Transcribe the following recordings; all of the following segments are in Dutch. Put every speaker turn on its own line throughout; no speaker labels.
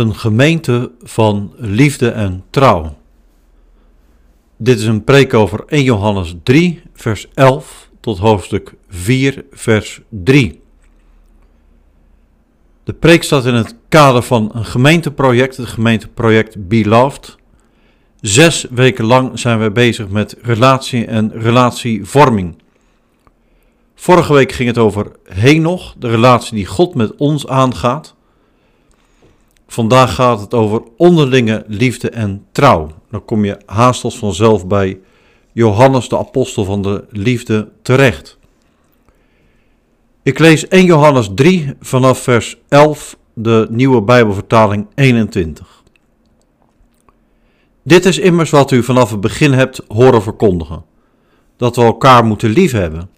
Een gemeente van liefde en trouw. Dit is een preek over 1 Johannes 3, vers 11 tot hoofdstuk 4, vers 3. De preek staat in het kader van een gemeenteproject, het gemeenteproject Beloved. Zes weken lang zijn we bezig met relatie en relatievorming. Vorige week ging het over Henoch, de relatie die God met ons aangaat. Vandaag gaat het over onderlinge liefde en trouw. Dan kom je haast als vanzelf bij Johannes, de apostel van de liefde, terecht. Ik lees 1 Johannes 3 vanaf vers 11, de nieuwe Bijbelvertaling 21. Dit is immers wat u vanaf het begin hebt horen verkondigen: dat we elkaar moeten liefhebben.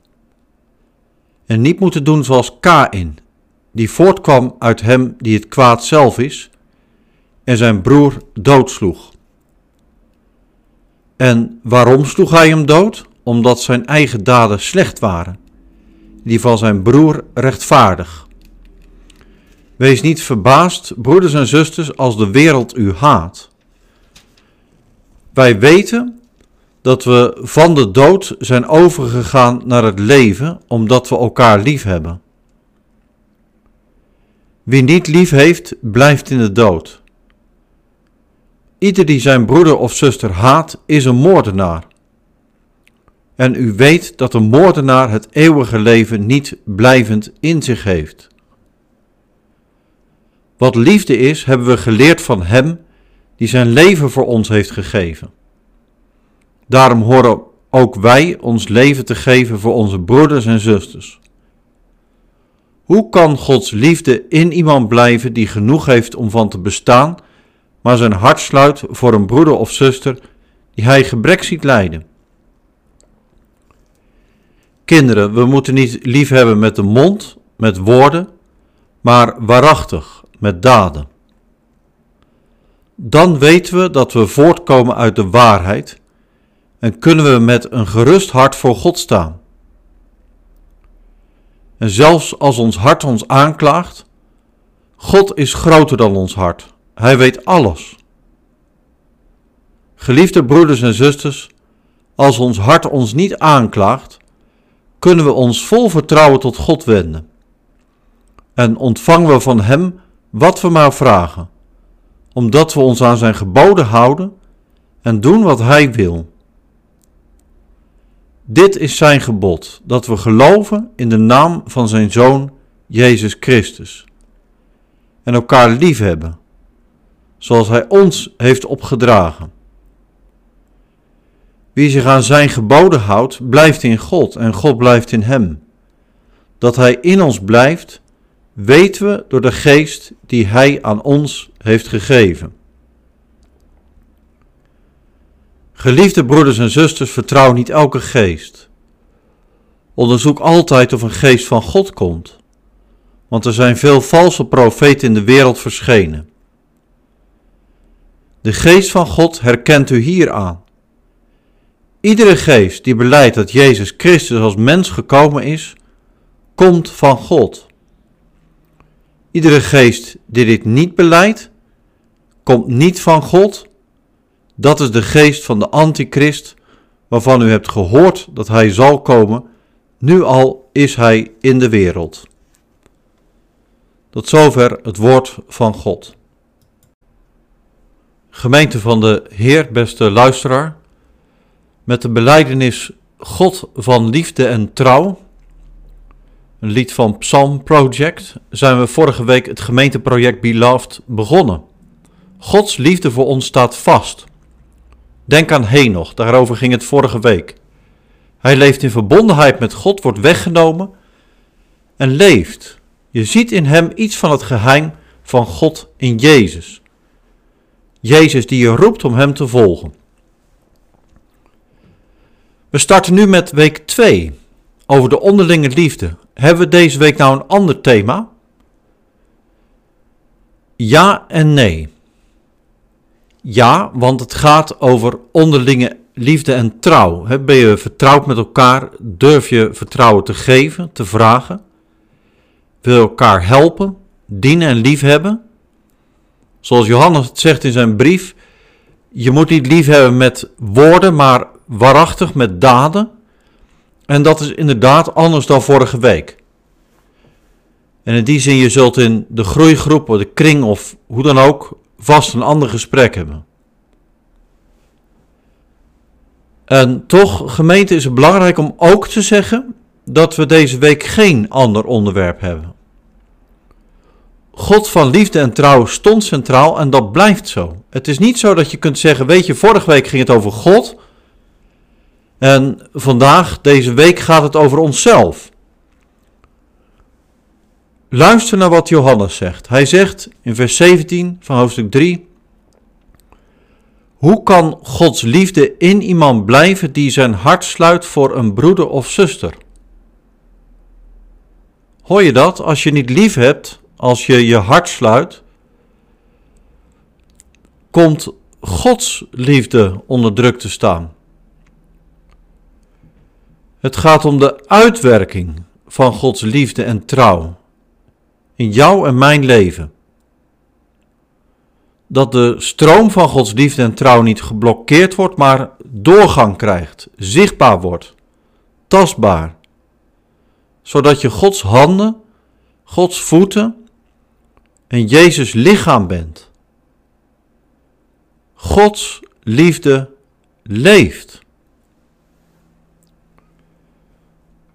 En niet moeten doen zoals Kain, die voortkwam uit hem die het kwaad zelf is, en zijn broer doodsloeg. En waarom sloeg hij hem dood? Omdat zijn eigen daden slecht waren, die van zijn broer rechtvaardig. Wees niet verbaasd, broeders en zusters, als de wereld u haat. Wij weten dat we van de dood zijn overgegaan naar het leven, omdat we elkaar lief hebben. Wie niet lief heeft, blijft in de dood. Ieder die zijn broeder of zuster haat, is een moordenaar. En u weet dat een moordenaar het eeuwige leven niet blijvend in zich heeft. Wat liefde is, hebben we geleerd van Hem die zijn leven voor ons heeft gegeven. Daarom horen ook wij ons leven te geven voor onze broeders en zusters. Hoe kan Gods liefde in iemand blijven die genoeg heeft om van te bestaan, maar zijn hart sluit voor een broeder of zuster die hij gebrek ziet lijden? Kinderen, we moeten niet lief hebben met de mond, met woorden, maar waarachtig, met daden. Dan weten we dat we voortkomen uit de waarheid en kunnen we met een gerust hart voor God staan. En zelfs als ons hart ons aanklaagt, God is groter dan ons hart. Hij weet alles. Geliefde broeders en zusters, als ons hart ons niet aanklaagt, kunnen we ons vol vertrouwen tot God wenden. En ontvangen we van Hem wat we maar vragen, omdat we ons aan Zijn geboden houden en doen wat Hij wil. Dit is zijn gebod, dat we geloven in de naam van zijn Zoon Jezus Christus en elkaar liefhebben, zoals hij ons heeft opgedragen. Wie zich aan zijn geboden houdt, blijft in God en God blijft in hem. Dat hij in ons blijft, weten we door de geest die hij aan ons heeft gegeven. Geliefde broeders en zusters, vertrouw niet elke geest. Onderzoek altijd of een geest van God komt, want er zijn veel valse profeten in de wereld verschenen. De geest van God herkent u hier aan. Iedere geest die beleidt dat Jezus Christus als mens gekomen is, komt van God. Iedere geest die dit niet beleidt, komt niet van God dat is de geest van de antichrist, waarvan u hebt gehoord dat hij zal komen. Nu al is hij in de wereld. Tot zover het woord van God. Gemeente van de Heer, beste luisteraar, met de beleidenis God van liefde en trouw, een lied van Psalm Project, zijn we vorige week het gemeenteproject Beloved begonnen. Gods liefde voor ons staat vast. Denk aan Henoch, daarover ging het vorige week. Hij leeft in verbondenheid met God, wordt weggenomen en leeft. Je ziet in hem iets van het geheim van God in Jezus. Jezus die je roept om hem te volgen. We starten nu met week 2 over de onderlinge liefde. Hebben we deze week nou een ander thema? Ja en nee. Ja, want het gaat over onderlinge liefde en trouw. Ben je vertrouwd met elkaar? Durf je vertrouwen te geven, te vragen? Wil je elkaar helpen, dienen en liefhebben? Zoals Johannes het zegt in zijn brief, je moet niet lief hebben met woorden, maar waarachtig met daden. En dat is inderdaad anders dan vorige week. En in die zin, je zult in de groeigroep of de kring of hoe dan ook vast een ander gesprek hebben. En toch, gemeente, is het belangrijk om ook te zeggen dat we deze week geen ander onderwerp hebben. God van liefde en trouw stond centraal en dat blijft zo. Het is niet zo dat je kunt zeggen, weet je, vorige week ging het over God en vandaag, deze week, gaat het over onszelf. Luister naar wat Johannes zegt. Hij zegt in vers 17 van hoofdstuk 3: Hoe kan Gods liefde in iemand blijven die zijn hart sluit voor een broeder of zuster? Hoor je dat? Als je niet lief hebt, als je je hart sluit, komt Gods liefde onder druk te staan. Het gaat om de uitwerking van Gods liefde en trouw in jouw en mijn leven. Dat de stroom van Gods liefde en trouw niet geblokkeerd wordt, maar doorgang krijgt, zichtbaar wordt, tastbaar. Zodat je Gods handen, Gods voeten en Jezus lichaam bent. Gods liefde leeft.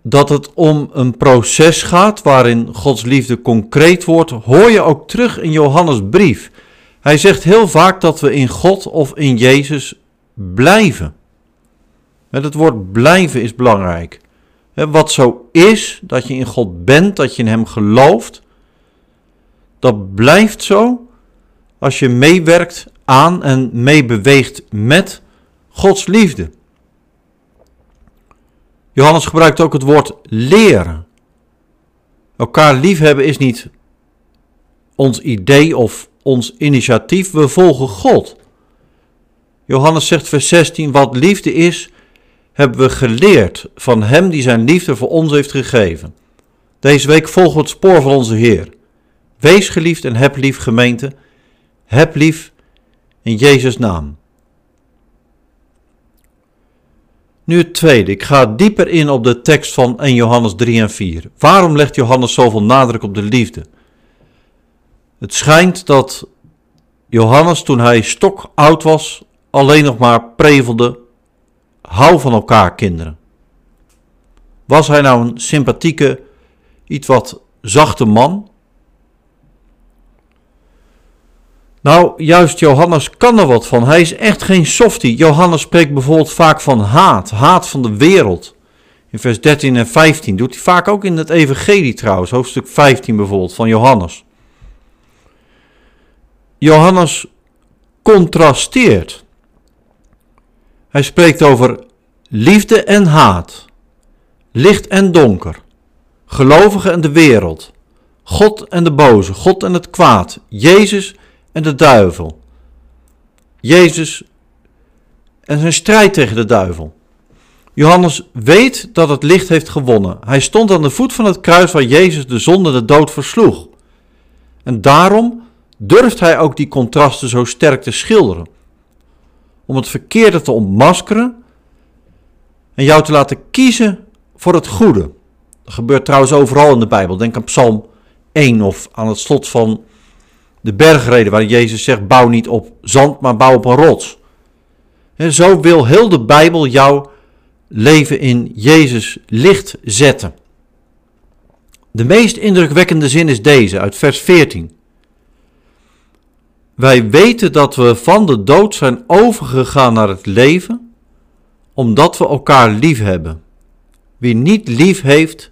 dat het om een proces gaat waarin Gods liefde concreet wordt, hoor je ook terug in Johannes' brief. Hij zegt heel vaak dat we in God of in Jezus blijven. Het woord blijven is belangrijk. Wat zo is, dat je in God bent, dat je in Hem gelooft, dat blijft zo als je meewerkt aan en meebeweegt met Gods liefde. Johannes gebruikt ook het woord leren. Elkaar liefhebben is niet ons idee of ons initiatief, we volgen God. Johannes zegt vers 16, wat liefde is, hebben we geleerd van Hem die zijn liefde voor ons heeft gegeven. Deze week volgen het spoor van onze Heer. Wees geliefd en heb lief gemeente, heb lief in Jezus' naam. Nu het tweede. Ik ga dieper in op de tekst van 1 Johannes 3 en 4. Waarom legt Johannes zoveel nadruk op de liefde? Het schijnt dat Johannes toen hij stok oud was alleen nog maar prevelde: hou van elkaar kinderen. Was hij nou een sympathieke, iets wat zachte man? Nou, juist Johannes kan er wat van. Hij is echt geen softie. Johannes spreekt bijvoorbeeld vaak van haat, haat van de wereld. In vers 13 en 15 doet hij vaak ook in het evangelie trouwens, hoofdstuk 15 bijvoorbeeld van Johannes. Johannes contrasteert. Hij spreekt over liefde en haat, licht en donker, gelovigen en de wereld, God en de boze, God en het kwaad, Jezus en de duivel. Jezus en zijn strijd tegen de duivel. Johannes weet dat het licht heeft gewonnen. Hij stond aan de voet van het kruis waar Jezus de zonde de dood versloeg. En daarom durft hij ook die contrasten zo sterk te schilderen. Om het verkeerde te ontmaskeren en jou te laten kiezen voor het goede. Dat gebeurt trouwens overal in de Bijbel. Denk aan Psalm 1 of aan het slot van de bergreden waar Jezus zegt: bouw niet op zand, maar bouw op een rots. En zo wil heel de Bijbel jouw leven in Jezus licht zetten. De meest indrukwekkende zin is deze uit vers 14. Wij weten dat we van de dood zijn overgegaan naar het leven, omdat we elkaar lief hebben. Wie niet lief heeft,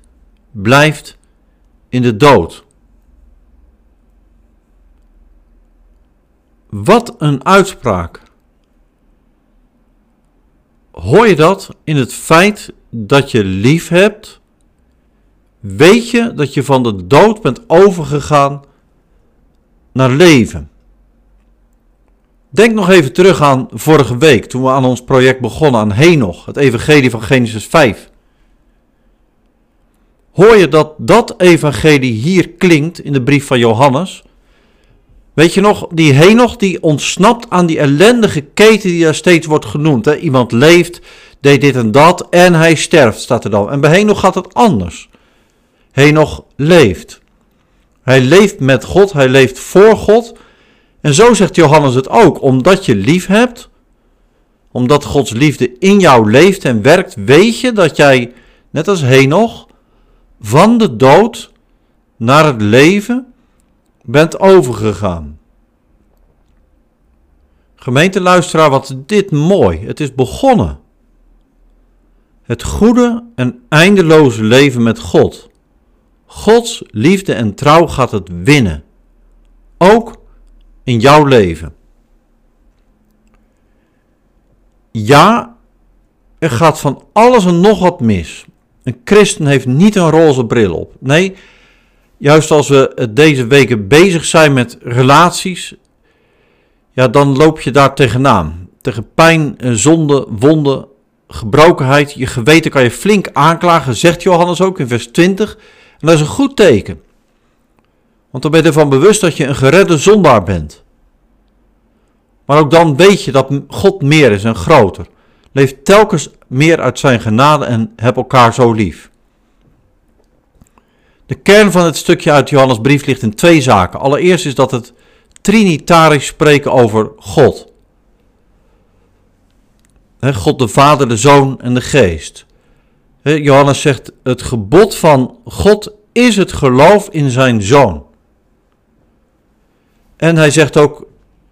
blijft in de dood. Wat een uitspraak. Hoor je dat in het feit dat je lief hebt? Weet je dat je van de dood bent overgegaan naar leven? Denk nog even terug aan vorige week, toen we aan ons project begonnen, aan Henoch, het evangelie van Genesis 5. Hoor je dat dat evangelie hier klinkt in de brief van Johannes? Weet je nog, die Henoch die ontsnapt aan die ellendige keten die daar steeds wordt genoemd. Hè? Iemand leeft, deed dit en dat en hij sterft, staat er dan. En bij Henoch gaat het anders. Henoch leeft. Hij leeft met God, hij leeft voor God. En zo zegt Johannes het ook, omdat je lief hebt, omdat Gods liefde in jou leeft en werkt, weet je dat jij, net als Henoch, van de dood naar het leven bent overgegaan. Gemeenteluisteraar, wat is dit mooi. Het is begonnen. Het goede en eindeloze leven met God. Gods liefde en trouw gaat het winnen. Ook in jouw leven. Ja, er gaat van alles en nog wat mis. Een christen heeft niet een roze bril op. Nee, juist als we deze weken bezig zijn met relaties, ja, dan loop je daar tegenaan. Tegen pijn, zonde, wonden, gebrokenheid. Je geweten kan je flink aanklagen, zegt Johannes ook in vers 20. En dat is een goed teken. Want dan ben je ervan bewust dat je een geredde zondaar bent. Maar ook dan weet je dat God meer is en groter. Leef telkens meer uit zijn genade en heb elkaar zo lief. De kern van het stukje uit Johannes brief ligt in twee zaken. Allereerst is dat het trinitarisch spreken over God. God de Vader, de Zoon en de Geest. Johannes zegt, het gebod van God is het geloof in zijn Zoon. En hij zegt ook,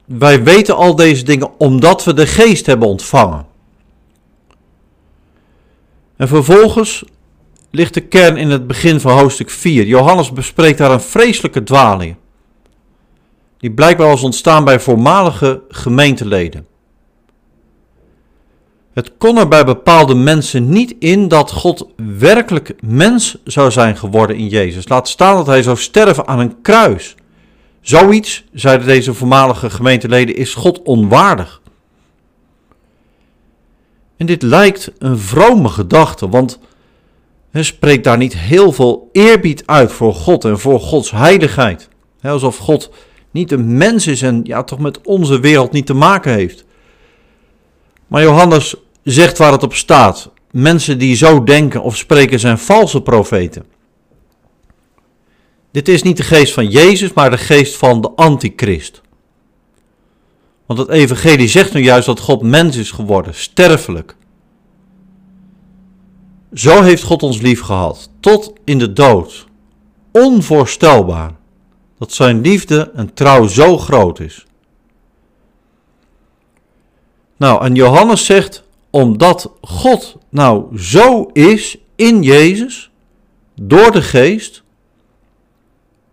wij weten al deze dingen omdat we de Geest hebben ontvangen. En vervolgens ligt de kern in het begin van hoofdstuk 4. Johannes bespreekt daar een vreselijke dwaling. Die blijkbaar was ontstaan bij voormalige gemeenteleden. Het kon er bij bepaalde mensen niet in dat God werkelijk mens zou zijn geworden in Jezus. Laat staan dat hij zou sterven aan een kruis. Zoiets, zeiden deze voormalige gemeenteleden, is God onwaardig. En dit lijkt een vrome gedachte, want spreekt daar niet heel veel eerbied uit voor God en voor Gods heiligheid. Alsof God niet een mens is en ja, toch met onze wereld niet te maken heeft. Maar Johannes zegt waar het op staat. Mensen die zo denken of spreken zijn valse profeten. Dit is niet de geest van Jezus, maar de geest van de antichrist. Want het evangelie zegt nu juist dat God mens is geworden, sterfelijk. Zo heeft God ons lief gehad, tot in de dood. Onvoorstelbaar dat zijn liefde en trouw zo groot is. Nou, en Johannes zegt, omdat God nou zo is in Jezus, door de geest,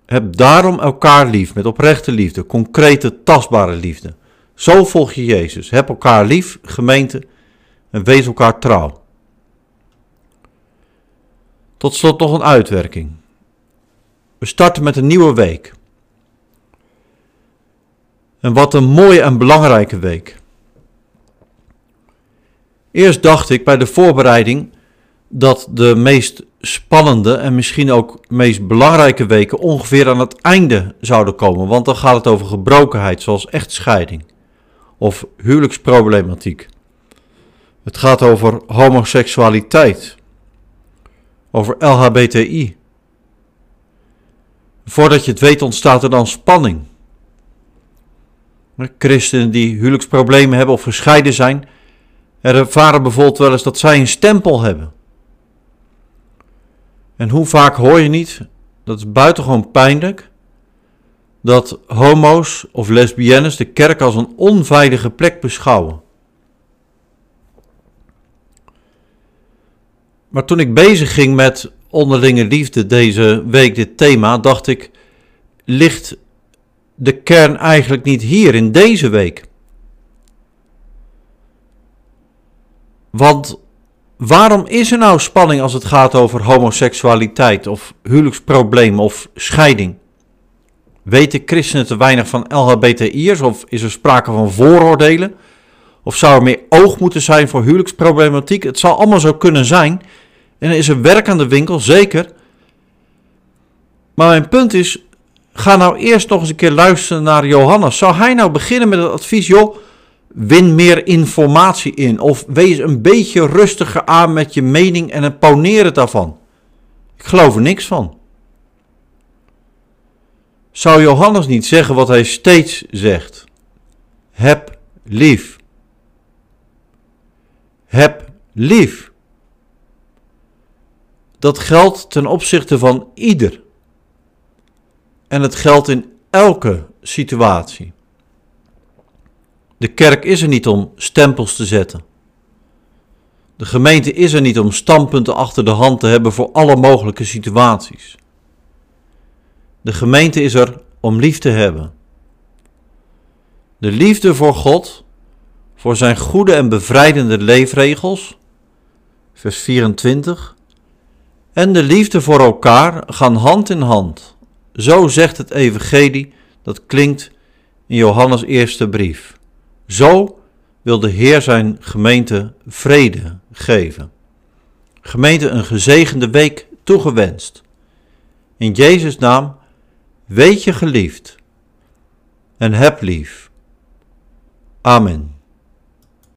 heb daarom elkaar lief, met oprechte liefde, concrete, tastbare liefde. Zo volg je Jezus. Heb elkaar lief, gemeente, en wees elkaar trouw. Tot slot nog een uitwerking. We starten met een nieuwe week. En wat een mooie en belangrijke week. Eerst dacht ik bij de voorbereiding dat de meest spannende en misschien ook meest belangrijke weken ongeveer aan het einde zouden komen. Want dan gaat het over gebrokenheid, zoals echtscheiding of huwelijksproblematiek. Het gaat over homoseksualiteit, over LHBTI. Voordat je het weet ontstaat er dan spanning. Christenen die huwelijksproblemen hebben of gescheiden zijn, ervaren bijvoorbeeld wel eens dat zij een stempel hebben. En hoe vaak hoor je niet, dat is buitengewoon pijnlijk, dat homo's of lesbiennes de kerk als een onveilige plek beschouwen. Maar toen ik bezig ging met onderlinge liefde deze week, dit thema, dacht ik, ligt de kern eigenlijk niet hier in deze week? Want waarom is er nou spanning als het gaat over homoseksualiteit of huwelijksproblemen of scheiding? Weten christenen te weinig van LHBTI'ers of is er sprake van vooroordelen? Of zou er meer oog moeten zijn voor huwelijksproblematiek? Het zal allemaal zo kunnen zijn. En er is er werk aan de winkel, zeker. Maar mijn punt is, Ga nou eerst nog eens een keer luisteren naar Johannes. Zou hij nou beginnen met het advies, joh, win meer informatie in. Of wees een beetje rustiger aan met je mening en het daarvan. Ik geloof er niks van. Zou Johannes niet zeggen wat hij steeds zegt? Heb lief. Heb lief. Dat geldt ten opzichte van ieder. En het geldt in elke situatie. De kerk is er niet om stempels te zetten. De gemeente is er niet om standpunten achter de hand te hebben voor alle mogelijke situaties. De gemeente is er om lief te hebben. De liefde voor God, voor zijn goede en bevrijdende leefregels, vers 24, en de liefde voor elkaar gaan hand in hand. Zo zegt het Evangelie, dat klinkt in Johannes' eerste brief. Zo wil de Heer zijn gemeente vrede geven. Gemeente een gezegende week toegewenst. In Jezus' naam, weet je geliefd en heb lief. Amen.